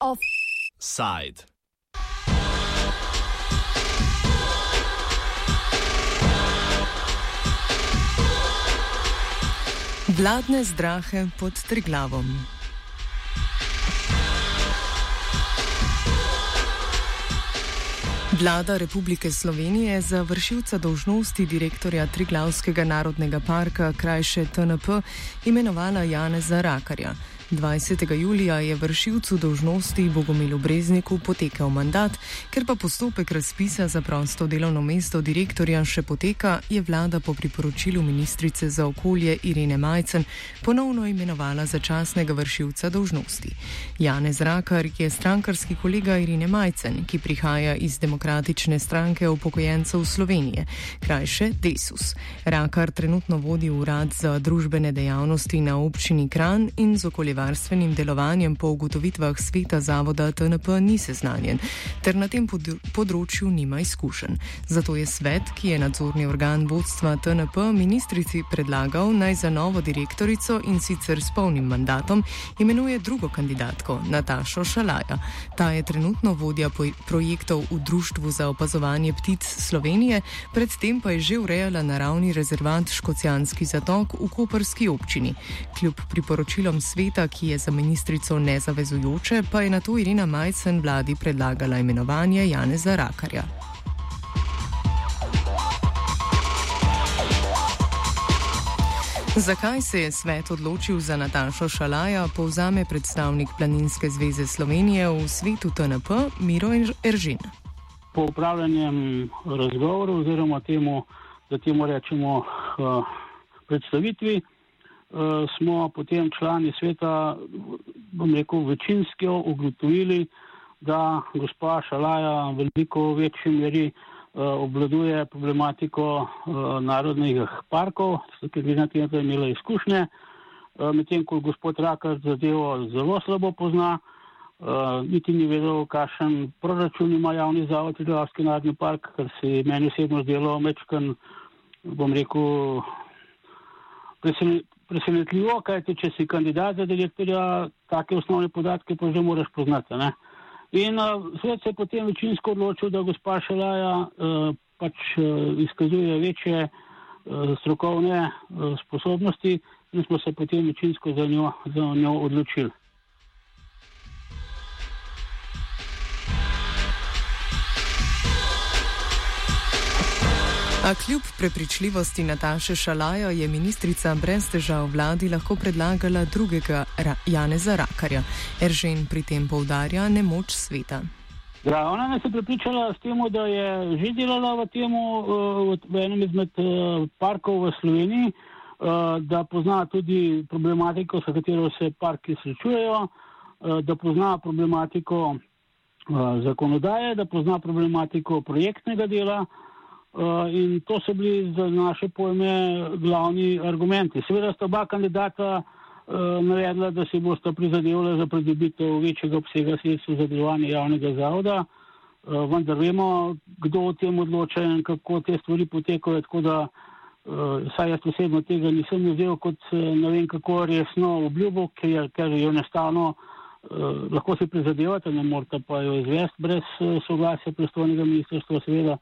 Offside. Vladne zdrahe pod Triglavom. Vlada Republike Slovenije za vršilca dolžnosti direktorja Triglavskega narodnega parka, krajše TNP, imenovala Janeza Rakarja. 20. julija je vršilcu dolžnosti Bogomilu Brezniku potekel mandat, ker pa postopek razpisa za prosto delovno mesto direktorja še poteka, je vlada po priporočilu ministrice za okolje Irene Majcen ponovno imenovala začasnega vršilca dolžnosti. Janez Rakar je strankarski kolega Irene Majcen, ki prihaja iz demokratične stranke upokojencev Slovenije, krajše Desus. Rakar trenutno vodi urad za družbene dejavnosti na občini Kran in z okolje varstvenim delovanjem po ugotovitvah sveta zavoda TNP ni seznanjen, ter na tem področju nima izkušenj. Zato je svet, ki je nadzorni organ vodstva TNP, ministrici predlagal naj za novo direktorico in sicer s polnim mandatom imenuje drugo kandidatko, Natašo Šalaja. Ta je trenutno vodja projektov v Društvu za opazovanje ptic Slovenije, predtem pa je že urejala naravni rezervat Škocijanski zatok v Koperski občini. Kljub priporočilom sveta, ki je za ministrico nezavezujoče, pa je na to Irina Majcen vladi predlagala imenovanje Janeza Rakarja. Zakaj se je svet odločil za Natašo Šalaja, povzame predstavnik Planinske zveze Slovenije v svetu TNP Miro Eržin. Po upravljanjem razgovorov oziroma temu, da temu rečemo uh, predstavitvi, smo potem člani sveta, bom rekel, večinski ugotovili, da gospa Šalaja v veliko večji meri uh, obvladuje problematiko uh, narodnih parkov, ker bi na tem imela izkušnje, medtem ko gospod Rakar zadevo zelo slabo pozna. Niti ni vedel, kakšen proračun ima javni zavod Triglavski narodni park, kar se meni osebno zdelo mečkan, bom rekel, presenetljivo, kajte če si kandidat za direktorja, take osnovne podatke pa že moraš poznati. Ne? In uh, svet se je potem večinsko odločil, da gospa Šelaja uh, pač uh, izkazuje večje uh, strokovne uh, sposobnosti in smo se potem večinsko za njo, za njo odločili. A kljub prepričljivosti Nataše Šalajo je ministrica brez težav vladi lahko predlagala drugega Ra Janeza Rakarja. Eržen pri tem povdarja nemoč sveta. Ja, ona nas je prepričala s tem, da je že delala v, temu, eh, v enem izmed eh, parkov v Sloveniji, eh, da pozna tudi problematiko, s katero se parki srečujejo, da pozna problematiko zakonodaje, da pozna problematiko projektnega dela. Uh, in to so bili za naše pojme glavni argumenti. Seveda sta oba kandidata uh, navedla, da si bosta prizadevali za pridobitev večjega obsega sredstva za delovanje javnega zavoda, uh, vendar vemo, kdo o tem odloča in kako te stvari potekajo. Tako da, saj jaz osebno tega nisem vzel kot ne vem kako resno obljubo, ker, ker jo enostavno lahko si prizadevate, ne morete pa jo izvesti brez soglasja pristojnega ministrstva, seveda.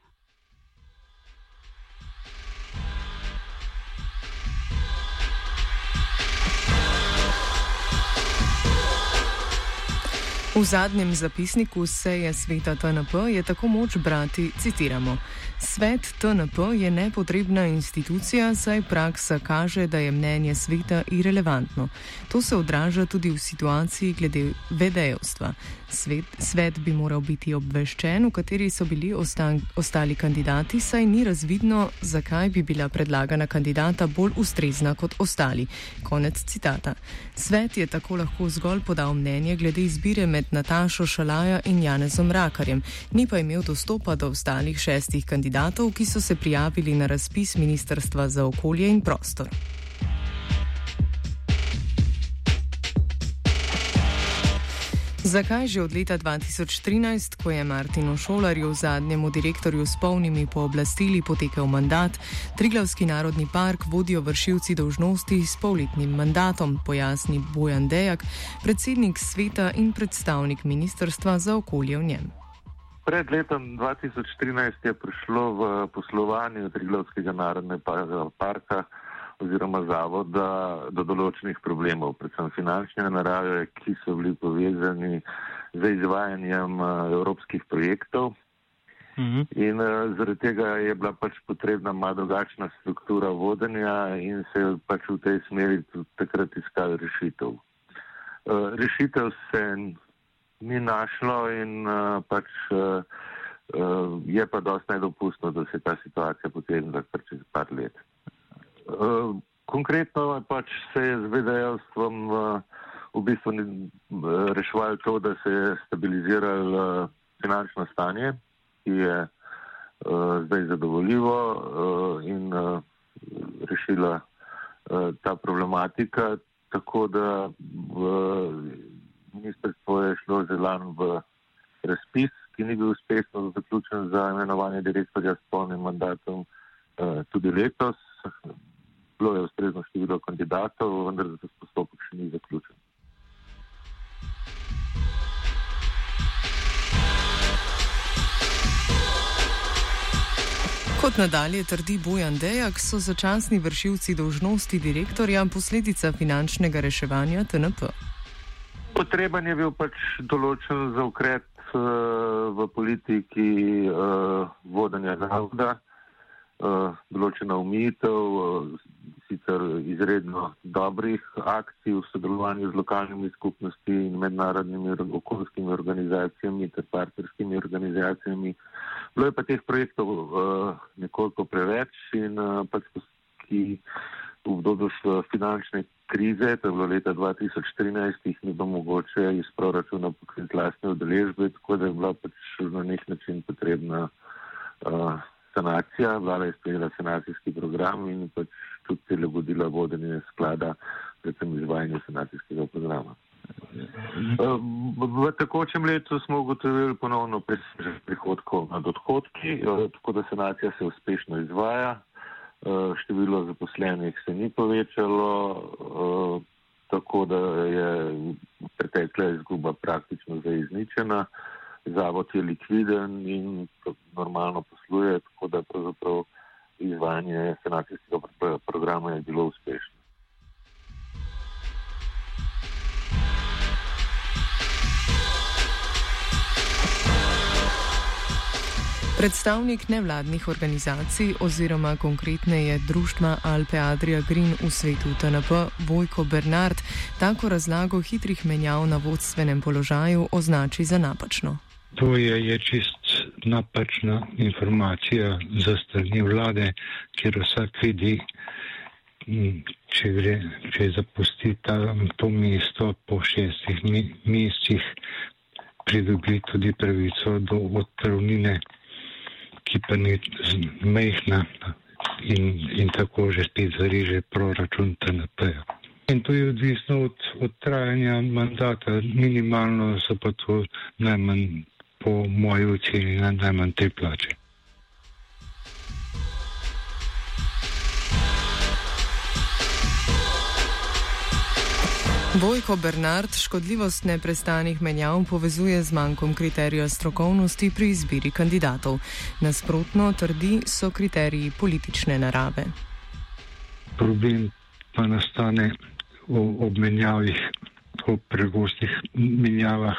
V zadnjem zapisniku seje sveta TNP je tako moč brati, citiramo: Svet TNP je nepotrebna institucija, saj praksa kaže, da je mnenje sveta irrelevantno. To se odraža tudi v situaciji glede vedejevstva. Svet, svet bi moral biti obveščen, v kateri so bili ostan, ostali kandidati, saj ni razvidno, zakaj bi bila predlagana kandidata bolj ustrezna kot ostali. Konec citata. Svet je tako lahko zgolj podal mnenje glede izbire med Natašo Šalaja in Janezom Rakarjem, ni pa imel dostopa do ostalih šestih kandidatov, ki so se prijavili na razpis Ministrstva za okolje in prostor. Zakaj že od leta 2013, ko je Martinu Šolarju, zadnjemu direktorju s polnimi pooblastili, potekel mandat, Triglavski narodni park vodijo vršilci dožnosti s polletnim mandatom, pojasni Bojan Dejak, predsednik sveta in predstavnik Ministrstva za okolje v njem. Pred letom 2013 je prišlo v poslovanju Triglavskega narodnega parka oziroma zavoda do določenih problemov, predvsem finančne narave, ki so bili povezani z izvajanjem uh, evropskih projektov. Mhm. In uh, zaradi tega je bila pač potrebna malo drugačna struktura vodenja in se je pač v tej smeri tudi takrat iskal rešitev. Uh, rešitev se ni našlo in uh, pač uh, uh, je pa dosti nedopustno, da se ta situacija potem zakr čez par let. Eh, konkretno pač se je z VDL-stvom eh, v bistvu uh, reševalo to, da se je stabiliziralo finančno stanje, ki je zdaj zadovoljivo in rešila ta problematika, tako da ministrstvo je šlo zelan v razpis, ki ni bil uspešno zaključen za imenovanje direktorja s polnim mandatom tudi letos bilo je ustrezno število kandidatov, vendar za postopek še ni zaključen. Kot nadalje trdi Bojan Dejak, so začasni vršilci dolžnosti direktorja posledica finančnega reševanja TNP. Potreben je bil pač določen za ukrep uh, v politiki uh, vodenja zavoda, uh, določena umitev, uh, sicer izredno dobrih akcij v sodelovanju z lokalnimi skupnosti in mednarodnimi okoljskimi organizacijami ter partnerskimi organizacijami. Bilo je pa teh projektov uh, nekoliko preveč in pač ki v obdobju finančne krize, to je bilo leta 2014, jih ni bilo mogoče iz proračuna pokriti lastne udeležbe, tako da je bila pač na nek način potrebna uh, sanacija, vlada je sprejela sanacijski program in pač tudi prilagodila vodenje sklada, predvsem izvajanje sanacijskega programa. V tekočem letu smo ugotovili ponovno presežek prihodkov nad odhodki, tako da sanacija se uspešno izvaja, število zaposlenih se ni povečalo, tako da je pretekla izguba praktično zdaj izničena zavod je likviden in normalno posluje, tako da pravzaprav izvajanje sanacijskega programa je bilo uspešno. Predstavnik nevladnih organizacij oziroma konkretneje društva Alpe Adria Green v svetu TNP Vojko Bernard tako razlago hitrih menjav na vodstvenem položaju označi za napačno. To je, je čist napačna informacija za strani vlade, ker vsak vidi, če, gre, če zapusti ta, to mesto po šestih mesecih, pridobi tudi pravico do odpravnine, ki pa ni mehna in, in tako že spet zariže proračun TNP. In to je odvisno od, od trajanja mandata, minimalno so pa to najmanj po moji oceni na najmanj tri plače. Vojko Bernard škodljivost neprestanih menjav povezuje z manjkom kriterija strokovnosti pri izbiri kandidatov. Nasprotno trdi, so kriteriji politične narave. Problem pa nastane ob menjavih, ob pregostih menjavah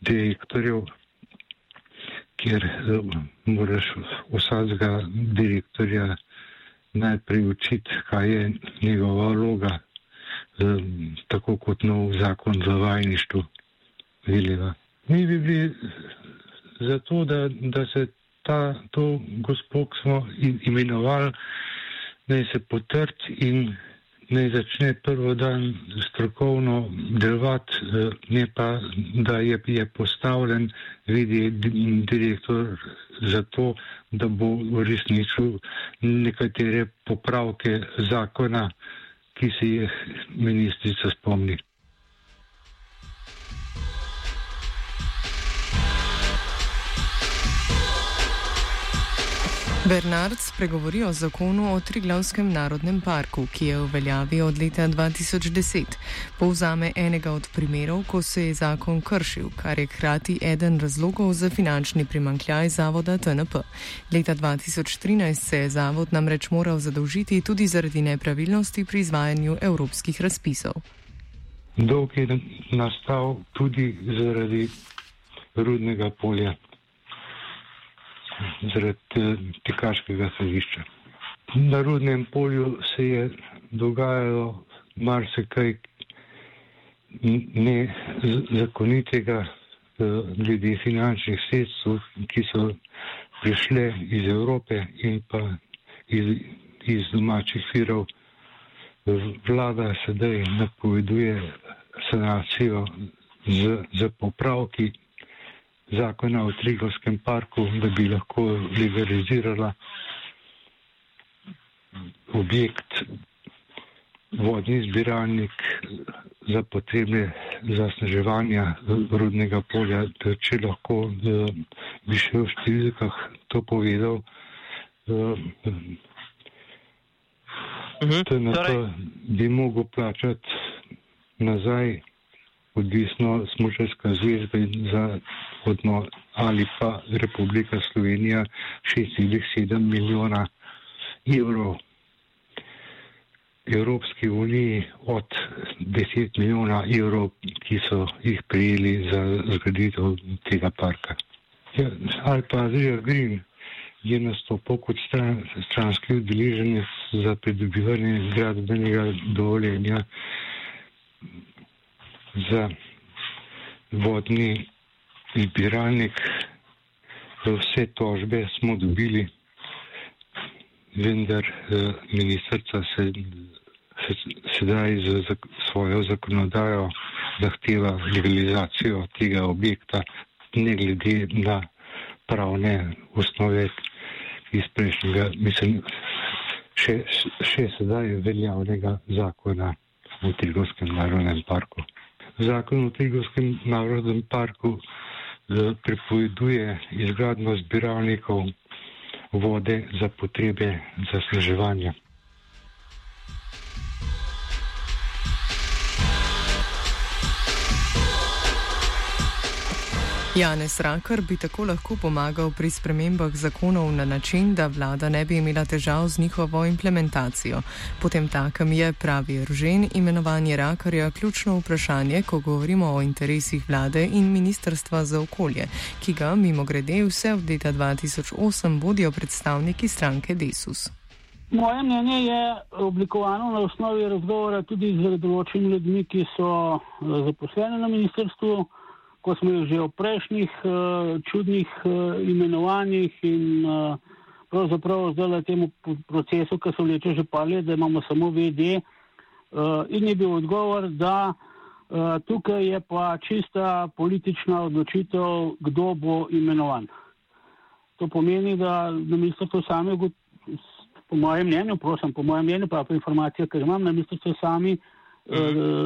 direktorjev kjer eh, moraš vsakega direktorja najprej učiti, kaj je njegova vloga, eh, tako kot nov zakon za vajništvo veleva. Mi bi bili za to, da, da se ta, to gospod smo imenovali, naj se potrti in naj začne prvo dan strokovno delovati, eh, ne pa, da je, je postavljen, vidi direktor za to, da bo uresničil nekatere popravke zakona, ki se jih ministrica spomni. Bernard spregovori o zakonu o Triglavskem narodnem parku, ki je v veljavi od leta 2010. Povzame enega od primerov, ko se je zakon kršil, kar je hkrati eden razlogov za finančni primankljaj zavoda TNP. Leta 2013 se je zavod namreč moral zadolžiti tudi zaradi nepravilnosti pri izvajanju evropskih razpisov. Dolg je nastal tudi zaradi rudnega polja zaradi tekaškega središča. Na rudnem polju se je dogajalo marsikaj nezakonitega eh, glede finančnih sredstv, ki so prišle iz Evrope in pa iz, iz domačih virov. Vlada sedaj napoveduje sanacijo z, z popravki zakona o Trigovskem parku, da bi lahko legalizirala objekt, vodni zbiralnik za potrebe zasneževanja rudnega polja. Če lahko bi še v številkah to povedal, da na to bi mogel plačati nazaj odvisno smučarska zveza za odno ali pa Republika Slovenija 6,7 milijona evrov. Evropski uniji od 10 milijona evrov, ki so jih prijeli za zgraditev tega parka. Ja, ali pa Zrija Green je nastopil kot stran, stranski udeleženec za pridobivanje gradbenega dovoljenja za vodni zbiralnik. Vse tožbe smo dobili, vendar eh, ministrca se, se sedaj za svojo zakonodajo zahteva legalizacijo tega objekta, ne glede na pravne osnove iz prejšnjega, mislim, še, še sedaj veljavnega zakona v Trigovskem narodnem parku zakon o Trigovskem narodnem parku eh, prepoveduje izgradno zbiralnikov vode za potrebe zasneževanja. Janez Rakar bi tako lahko pomagal pri spremembah zakonov na način, da vlada ne bi imela težav z njihovo implementacijo. Potem takem je, pravi Ržen, imenovanje Rakarja ključno vprašanje, ko govorimo o interesih vlade in Ministrstva za okolje, ki ga mimo grede vse od leta 2008 vodijo predstavniki stranke Desus. Moje mnenje je oblikovano na osnovi razgovora tudi z določenimi ljudmi, ki so eh, zaposleni na ministrstvu ko smo jih že v prejšnjih uh, čudnih uh, imenovanjih in uh, pravzaprav zdaj temu procesu, ki se vleče že par let, da imamo samo VD. In je bil odgovor, da tukaj je pa čista politična odločitev, kdo bo imenovan. To pomeni, da na ministrstvu sami, po mojem mnenju, prosim, po mojem mnenju, pa po informacijah, ki jih imam na ministrstvu sami, uh,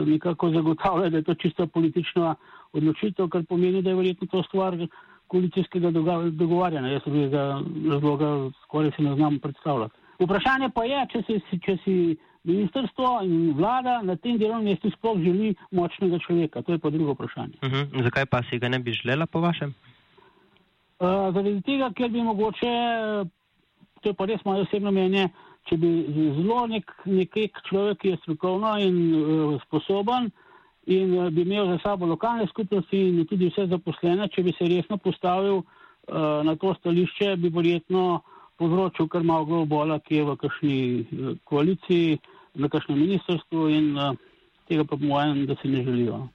nekako zagotavlja, da je to čista politična odločitev, kar pomeni, da je verjetno to stvar koalicijskega dogovarjanja. Jaz bi ga razloga skoraj si ne znam predstavljati. Vprašanje pa je, če si, če si ministrstvo in vlada na tem delovnem mestu sploh želi močnega človeka. To je pa drugo vprašanje. Uh mhm. -huh. Zakaj pa si ga ne bi želela, po vašem? Uh, zaradi tega, ker bi mogoče, to je pa res moje osebno mnenje, če bi zelo nek, nek človek, ki je strokovno in uh, sposoben, in uh, bi imel za sabo lokalne skupnosti in tudi vse zaposlene, če bi se resno postavil uh, na to stališče, bi verjetno povzročil kar malo globola, ki je v kakšni uh, koaliciji, na kakšnem ministrstvu in uh, tega pa po mojem, da si ne želijo.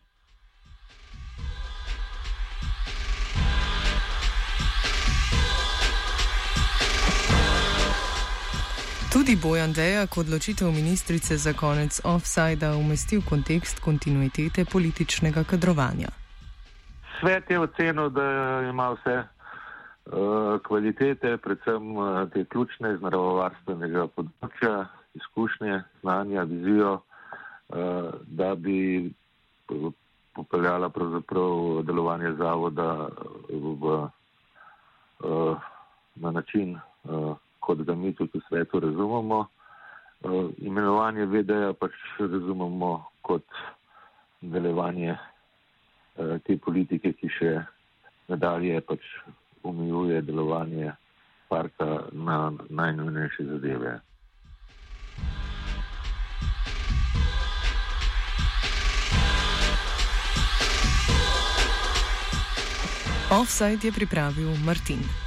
Tudi Bojan Dejak odločitev ministrice za konec offsajda umesti v kontekst kontinuitete političnega kadrovanja. Svet je ocenil, da ima vse uh, kvalitete, predvsem uh, te ključne iz naravovarstvenega področja, izkušnje, znanja, vizijo, uh, da bi popeljala delovanje zavoda v, uh, na način, uh, kot ga mi tudi v svetu razumemo. Uh, imenovanje VD-ja pač razumemo kot nadaljevanje uh, te politike, ki še nadalje pač omejuje delovanje parka na najnujnejše zadeve. Offside je pripravil Martin.